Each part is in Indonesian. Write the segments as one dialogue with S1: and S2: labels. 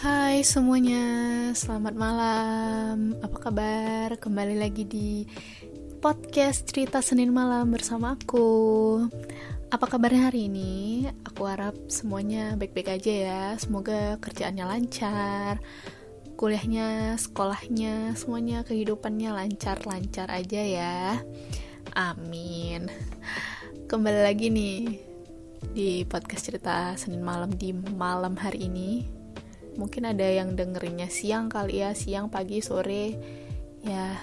S1: Hai semuanya, selamat malam. Apa kabar? Kembali lagi di podcast cerita Senin malam bersama aku. Apa kabarnya hari ini? Aku harap semuanya baik-baik aja ya. Semoga kerjaannya lancar, kuliahnya, sekolahnya, semuanya kehidupannya lancar-lancar aja ya. Amin. Kembali lagi nih di podcast cerita Senin malam di malam hari ini. Mungkin ada yang dengerinnya siang kali ya, siang, pagi, sore. Ya,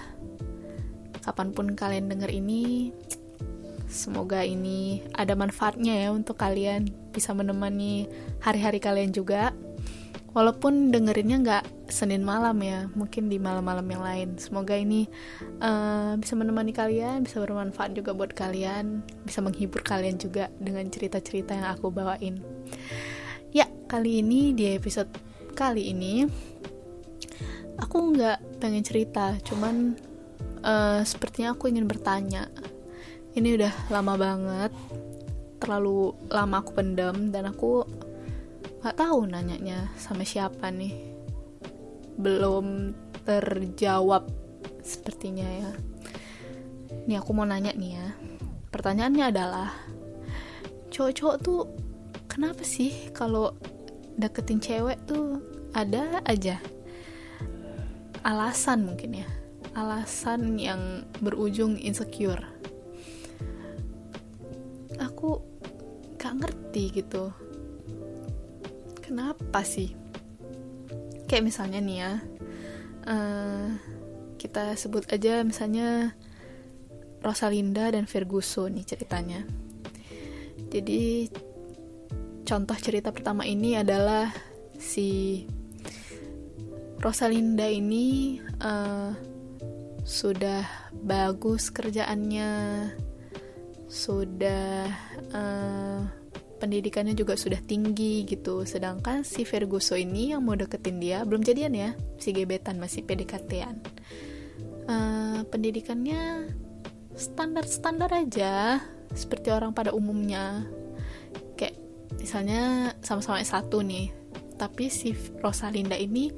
S1: kapan pun kalian denger ini, semoga ini ada manfaatnya ya untuk kalian, bisa menemani hari-hari kalian juga. Walaupun dengerinnya nggak Senin malam ya, mungkin di malam-malam yang lain. Semoga ini uh, bisa menemani kalian, bisa bermanfaat juga buat kalian, bisa menghibur kalian juga dengan cerita-cerita yang aku bawain. Ya, kali ini di episode kali ini aku nggak pengen cerita, cuman uh, sepertinya aku ingin bertanya. Ini udah lama banget, terlalu lama aku pendam dan aku nggak tahu nanyanya sama siapa nih. Belum terjawab sepertinya ya. Nih aku mau nanya nih ya. Pertanyaannya adalah cowok-cowok tuh kenapa sih kalau deketin cewek tuh ada aja alasan mungkin ya. Alasan yang berujung insecure. Aku gak ngerti gitu. Kenapa sih? Kayak misalnya nih ya uh, kita sebut aja misalnya Rosalinda dan Ferguson nih ceritanya. Jadi contoh cerita pertama ini adalah si Rosalinda ini uh, sudah bagus kerjaannya sudah uh, pendidikannya juga sudah tinggi gitu. Sedangkan si Ferguso ini yang mau deketin dia belum jadian ya si gebetan masih PDKT-an uh, pendidikannya standar-standar aja seperti orang pada umumnya misalnya sama-sama S1 nih tapi si Rosalinda ini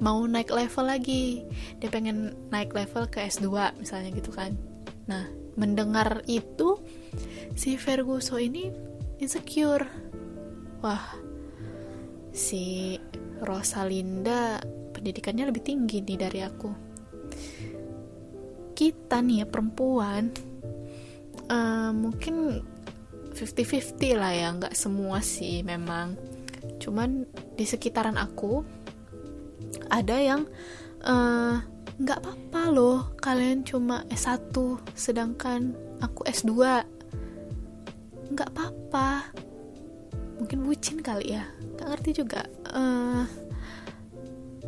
S1: mau naik level lagi. Dia pengen naik level ke S2 misalnya gitu kan. Nah mendengar itu si Ferguso ini insecure. Wah si Rosalinda pendidikannya lebih tinggi nih dari aku. Kita nih ya perempuan uh, mungkin 50-50 lah ya nggak semua sih memang. Cuman di sekitaran aku ada yang nggak uh, apa-apa loh kalian cuma S1 sedangkan aku S2 nggak apa-apa. Mungkin bucin kali ya nggak ngerti juga. Uh,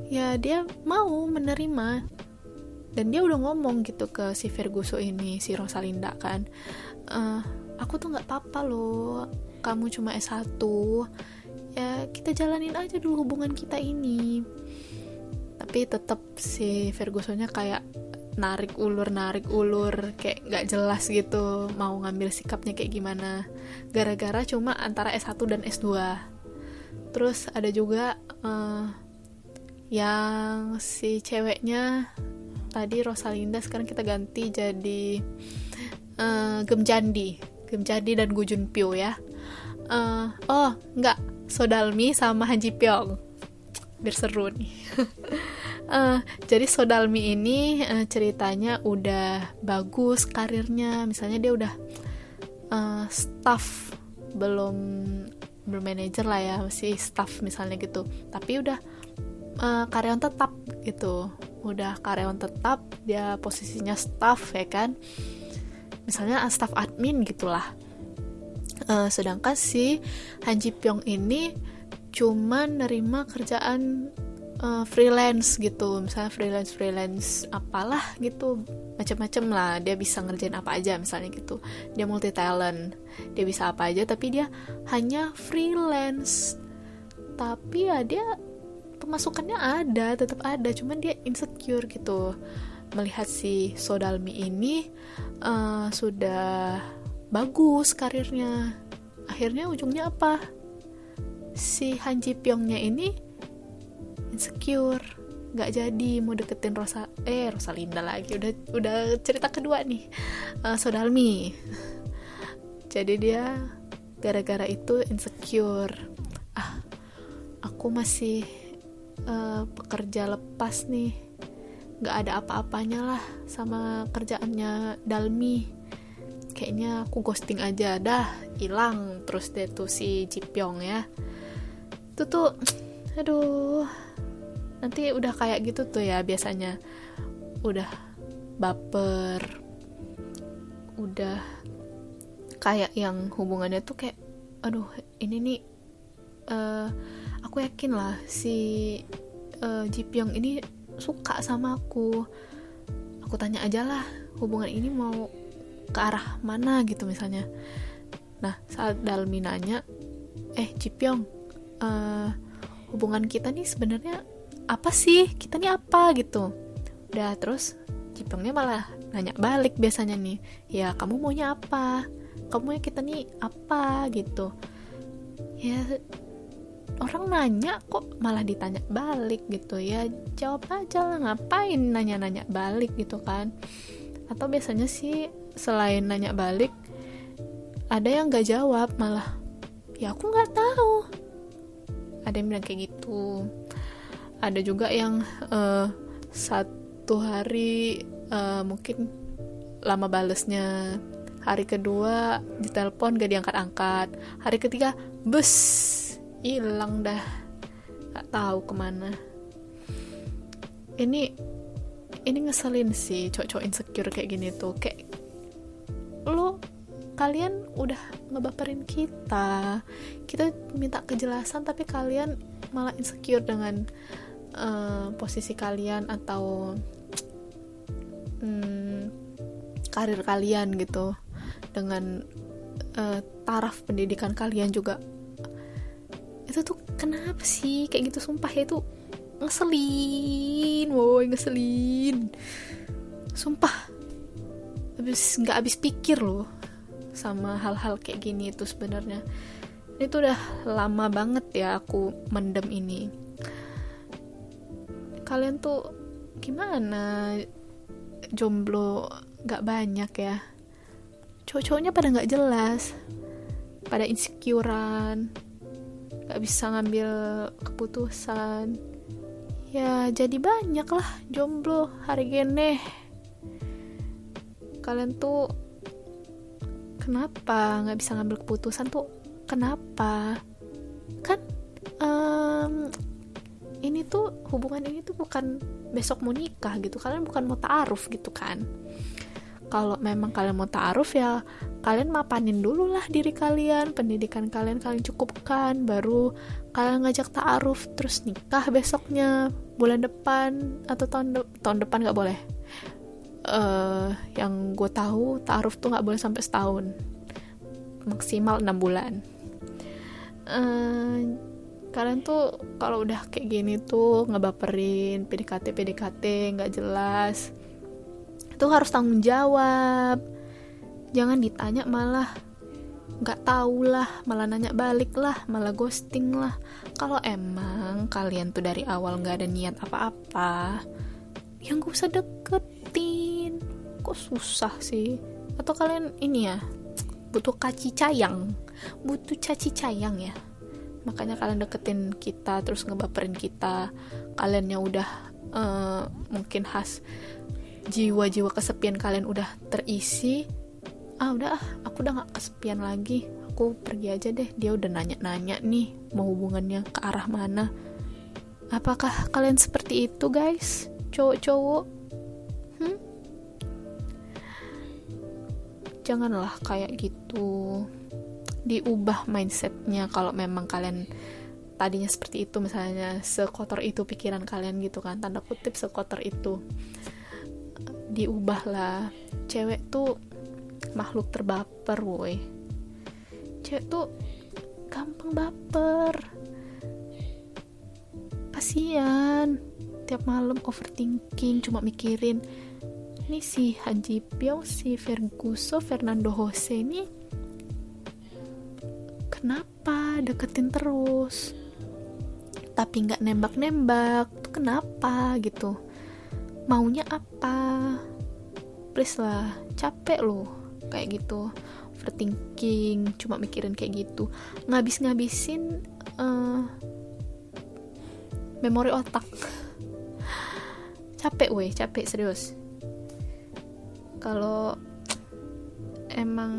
S1: ya dia mau menerima. Dan dia udah ngomong gitu ke si Ferguso ini si Rosalinda kan. Uh, aku tuh nggak apa-apa loh. Kamu cuma S1 ya kita jalanin aja dulu hubungan kita ini. Tapi tetap si Fergusonnya kayak narik ulur narik ulur. Kayak nggak jelas gitu mau ngambil sikapnya kayak gimana. Gara-gara cuma antara S1 dan S2 terus ada juga uh, yang si ceweknya tadi Rosalinda sekarang kita ganti jadi uh, Gemjandi Gemjandi dan Gu Junpyo ya. Uh, oh nggak Sodalmi sama Han Ji Pyong. Biar seru nih. Uh, jadi Sodalmi ini uh, ceritanya udah bagus karirnya. Misalnya dia udah uh, staff belum bermanajer lah ya masih staff misalnya gitu. Tapi udah uh, karyawan tetap gitu. Udah karyawan tetap dia posisinya staff ya kan misalnya staff admin gitulah. Uh, sedangkan si Han Ji Pyong ini cuma nerima kerjaan uh, freelance gitu. Misalnya freelance freelance apalah gitu. Macam-macam lah. Dia bisa ngerjain apa aja misalnya gitu. Dia multi talent dia bisa apa aja tapi dia hanya freelance. Tapi ya dia pemasukannya ada tetap ada. Cuman dia insecure gitu. Melihat si Sodalmi ini uh, sudah bagus karirnya. Akhirnya ujungnya apa? Si Han Ji Pyongnya ini insecure nggak jadi mau deketin Rosa eh Rosalinda lagi. Udah udah cerita kedua nih. Uh, Sodalmi. Jadi dia gara-gara itu insecure. Ah aku masih uh, pekerja lepas nih nggak ada apa-apanya lah sama kerjaannya Dalmi. Kayaknya aku ghosting aja dah hilang terus deh tuh si Jipyong ya. Itu tuh aduh. Nanti udah kayak gitu tuh ya biasanya. Udah baper. Udah kayak yang hubungannya tuh kayak aduh ini nih uh, aku yakin lah si uh, Ji Pyong ini suka sama aku. Aku tanya aja lah hubungan ini mau ke arah mana gitu misalnya. Nah saat Dalmi nanya eh Ji Pyong uh, hubungan kita nih sebenarnya apa sih? Kita nih apa? gitu. Udah terus Jipengnya malah nanya balik biasanya nih ya kamu maunya apa? Kamu ya kita nih apa? gitu. Ya orang nanya kok malah ditanya balik gitu ya? Jawab aja lah ngapain nanya-nanya balik gitu kan? Atau biasanya sih selain nanya balik ada yang gak jawab malah ya aku nggak tahu. Ada yang bilang kayak gitu. Ada juga yang uh, satu hari uh, mungkin lama balesnya. Hari kedua ditelepon gak diangkat-angkat. Hari ketiga bus hilang dah. Gak tahu ke mana. Ini ini ngeselin sih cowok-cowok insecure kayak gini tuh. Kayak lo kalian udah ngebaperin kita. Kita minta kejelasan tapi kalian malah insecure dengan uh, posisi kalian atau um, karir kalian gitu. Dengan uh, taraf pendidikan kalian juga itu tuh kenapa sih? Kayak gitu sumpah ya itu ngeselin woi ngeselin. Sumpah. Habis nggak habis pikir loh sama hal-hal kayak gini itu sebenarnya. Itu udah lama banget ya aku mendem ini. Kalian tuh gimana? Jomblo gak banyak ya? Cowok-cowoknya pada gak jelas pada insecurean gak bisa ngambil keputusan. Ya jadi banyak lah jomblo hari gini. Kalian tuh kenapa nggak bisa ngambil keputusan tuh? Kenapa? Kan um, ini tuh hubungan ini tuh bukan besok mau nikah gitu. Kalian bukan mau taaruf gitu kan kalau memang kalian mau taaruf ya kalian mapanin dulu lah diri kalian pendidikan kalian kalian cukupkan baru kalian ngajak taaruf terus nikah besoknya bulan depan atau tahun de tahun depan nggak boleh. Uh, yang gue tahu taaruf tuh nggak boleh sampai setahun. Maksimal enam bulan. Uh, kalian tuh kalau udah kayak gini tuh ngebaperin PDKT PDKT nggak jelas itu harus tanggung jawab. Jangan ditanya malah nggak tahu lah malah nanya balik lah malah ghosting lah. Kalau emang kalian tuh dari awal nggak ada niat apa-apa yang gak usah deketin. Kok susah sih? Atau kalian ini ya butuh kaci cayang. Butuh caci cayang ya. Makanya kalian deketin kita terus ngebaperin kita. Kaliannya udah uh, mungkin khas jiwa-jiwa kesepian kalian udah terisi ah udah ah aku udah gak kesepian lagi. Aku pergi aja deh. Dia udah nanya-nanya nih mau hubungannya ke arah mana. Apakah kalian seperti itu guys? Cowok-cowok? Hmm? janganlah kayak gitu. Diubah mindsetnya kalau memang kalian tadinya seperti itu. Misalnya sekotor itu pikiran kalian gitu kan. Tanda kutip sekotor itu diubahlah. Cewek tuh makhluk terbaper woi. Cewek tuh gampang baper. Kasian tiap malam overthinking cuma mikirin ini si Haji Pyong si Ferguso Fernando Jose ini kenapa deketin terus? Tapi nggak nembak-nembak tuh kenapa? Gitu maunya apa? Please lah capek loh kayak gitu. Overthinking cuma mikirin kayak gitu. Ngabis-ngabisin uh, memori otak. Capek weh capek serius. Kalau emang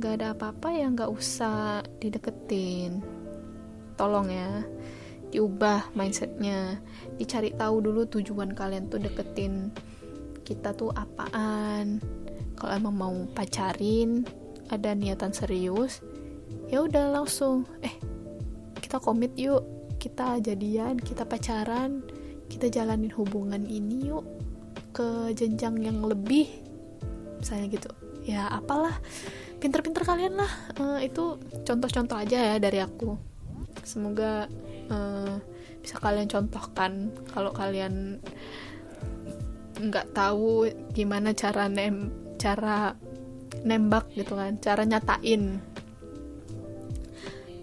S1: gak ada apa-apa ya nggak usah dideketin. Tolong ya diubah mindsetnya. Dicari tahu dulu tujuan kalian tuh deketin kita tuh apaan. Kalau emang mau pacarin ada niatan serius ya udah langsung eh kita komit yuk kita jadian kita pacaran kita jalanin hubungan ini yuk ke jenjang yang lebih. Misalnya gitu. Ya apalah pinter-pinter kalian lah. Uh, itu contoh-contoh aja ya dari aku. Semoga uh, bisa kalian contohkan kalau kalian nggak tahu gimana cara nem cara nembak gitu kan cara nyatain.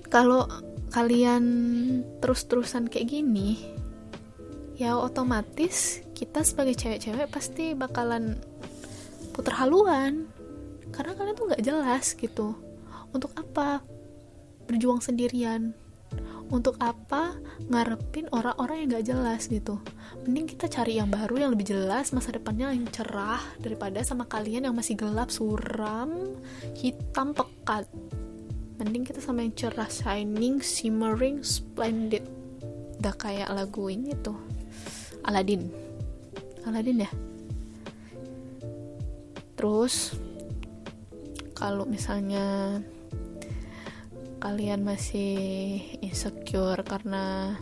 S1: Kalau kalian terus-terusan kayak gini ya otomatis kita sebagai cewek-cewek pasti bakalan putar haluan. Karena kalian tuh nggak jelas gitu. Untuk apa berjuang sendirian untuk apa ngarepin orang-orang yang gak jelas gitu. Mending kita cari yang baru yang lebih jelas masa depannya yang cerah daripada sama kalian yang masih gelap suram hitam pekat. Mending kita sama yang cerah shining shimmering splendid. Udah kayak lagu ini tuh Aladin Aladin ya? Terus kalau misalnya kalian masih insecure karena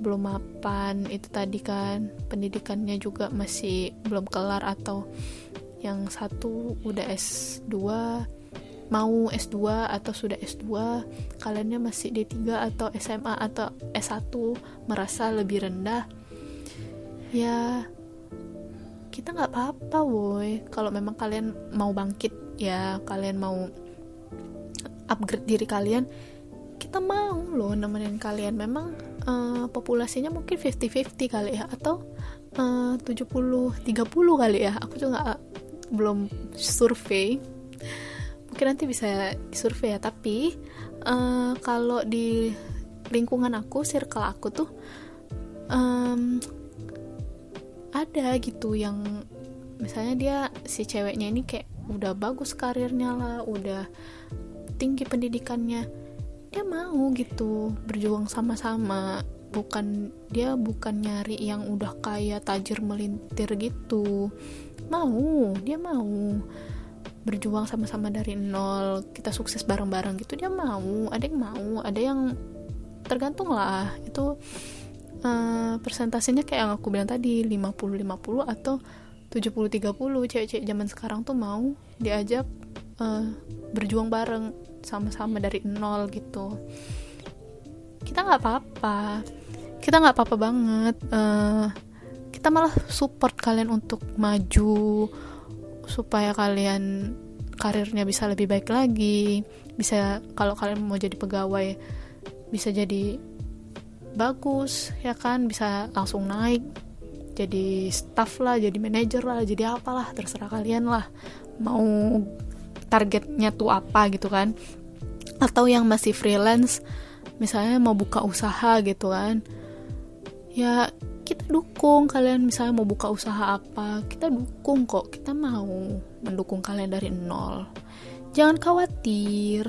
S1: belum mapan. Itu tadi kan pendidikannya juga masih belum kelar atau yang satu udah S2 mau S2 atau sudah S2 kaliannya masih D3 atau SMA atau S1 merasa lebih rendah. Ya kita nggak apa-apa woi. Kalau memang kalian mau bangkit ya kalian mau upgrade diri kalian kita mau loh nemenin kalian. Memang uh, populasinya mungkin 50-50 kali ya atau uh, 70-30 kali ya. Aku juga uh, belum survei. Mungkin nanti bisa survei ya. Tapi uh, kalau di lingkungan aku circle aku tuh um, ada gitu yang misalnya dia si ceweknya ini kayak udah bagus karirnya lah udah tinggi pendidikannya dia mau gitu berjuang sama-sama. Bukan dia bukan nyari yang udah kaya tajir melintir gitu. Mau dia mau berjuang sama-sama dari nol kita sukses bareng-bareng gitu dia mau. Ada yang mau ada yang tergantung lah. Itu uh, persentasenya kayak yang aku bilang tadi 50-50 atau 70-30 cewek-cewek zaman sekarang tuh mau diajak uh, berjuang bareng sama-sama dari nol gitu. Kita nggak apa-apa. Kita nggak apa-apa banget. Uh, kita malah support kalian untuk maju supaya kalian karirnya bisa lebih baik lagi. Bisa kalau kalian mau jadi pegawai bisa jadi bagus ya kan? Bisa langsung naik jadi staff lah jadi manajer lah jadi apalah terserah kalian lah. Mau targetnya tuh apa gitu kan. Atau yang masih freelance misalnya mau buka usaha gitu kan. Ya kita dukung kalian misalnya mau buka usaha apa kita dukung kok. Kita mau mendukung kalian dari nol. Jangan khawatir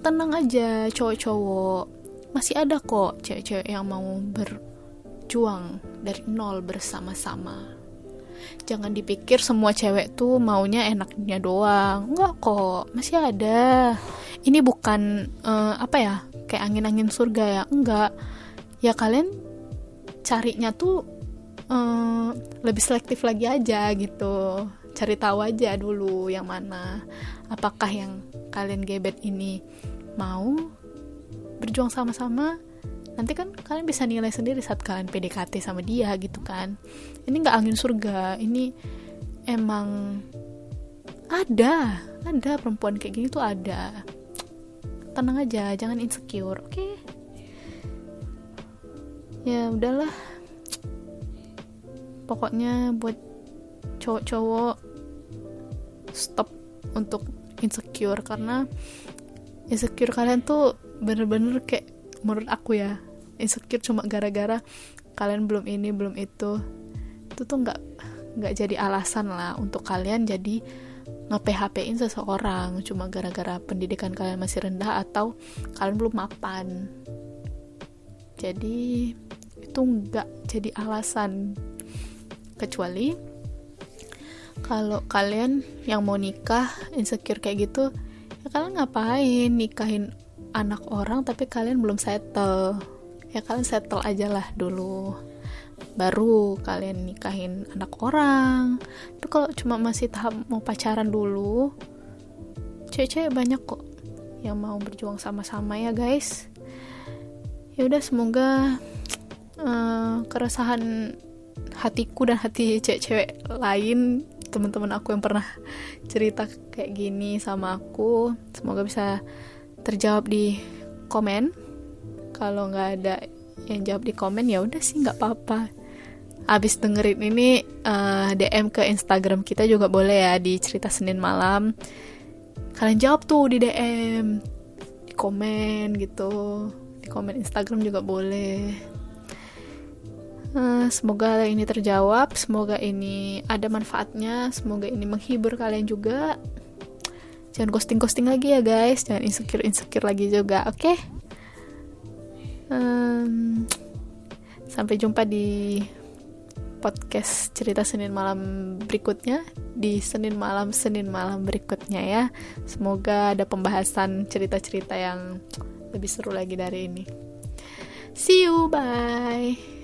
S1: tenang aja cowok-cowok. Masih ada kok cewek-cewek yang mau berjuang dari nol bersama-sama jangan dipikir semua cewek tuh maunya enaknya doang. Enggak kok masih ada. Ini bukan uh, apa ya kayak angin-angin surga ya? Enggak. Ya kalian carinya tuh uh, lebih selektif lagi aja gitu. Cari tahu aja dulu yang mana. Apakah yang kalian gebet ini mau berjuang sama-sama nanti kan kalian bisa nilai sendiri saat kalian PDKT sama dia gitu kan. Ini nggak angin surga ini emang ada ada. Perempuan kayak gini tuh ada. Tenang aja jangan insecure oke? Okay? ya udahlah. Pokoknya buat cowok-cowok stop untuk insecure karena insecure kalian tuh bener-bener kayak menurut aku ya insecure cuma gara-gara kalian belum ini belum itu. Itu tuh nggak nggak jadi alasan lah untuk kalian jadi nge-PHP-in seseorang. Cuma gara-gara pendidikan kalian masih rendah atau kalian belum mapan. Jadi itu nggak jadi alasan. Kecuali kalau kalian yang mau nikah insecure kayak gitu ya kalian ngapain nikahin anak orang tapi kalian belum settle. Ya kalian settle aja lah dulu. Baru kalian nikahin anak orang. Tapi kalau cuma masih tahap mau pacaran dulu cewek-cewek banyak kok yang mau berjuang sama-sama ya guys. Ya udah semoga uh, keresahan hatiku dan hati cewek-cewek lain teman-teman aku yang pernah cerita kayak gini sama aku semoga bisa terjawab di komen. Kalau nggak ada yang jawab di komen ya udah sih nggak apa-apa. Abis dengerin ini uh, eh, DM ke Instagram kita juga boleh ya di cerita Senin malam. Kalian jawab tuh di DM di komen gitu. Di komen Instagram juga boleh. Uh, semoga ini terjawab, semoga ini ada manfaatnya, semoga ini menghibur kalian juga. Jangan ghosting-ghosting lagi ya guys, jangan insecure-insecure lagi juga, oke? Okay? Um, sampai jumpa di podcast cerita Senin malam berikutnya di Senin malam Senin malam berikutnya ya. Semoga ada pembahasan cerita-cerita yang lebih seru lagi dari ini. See you, bye.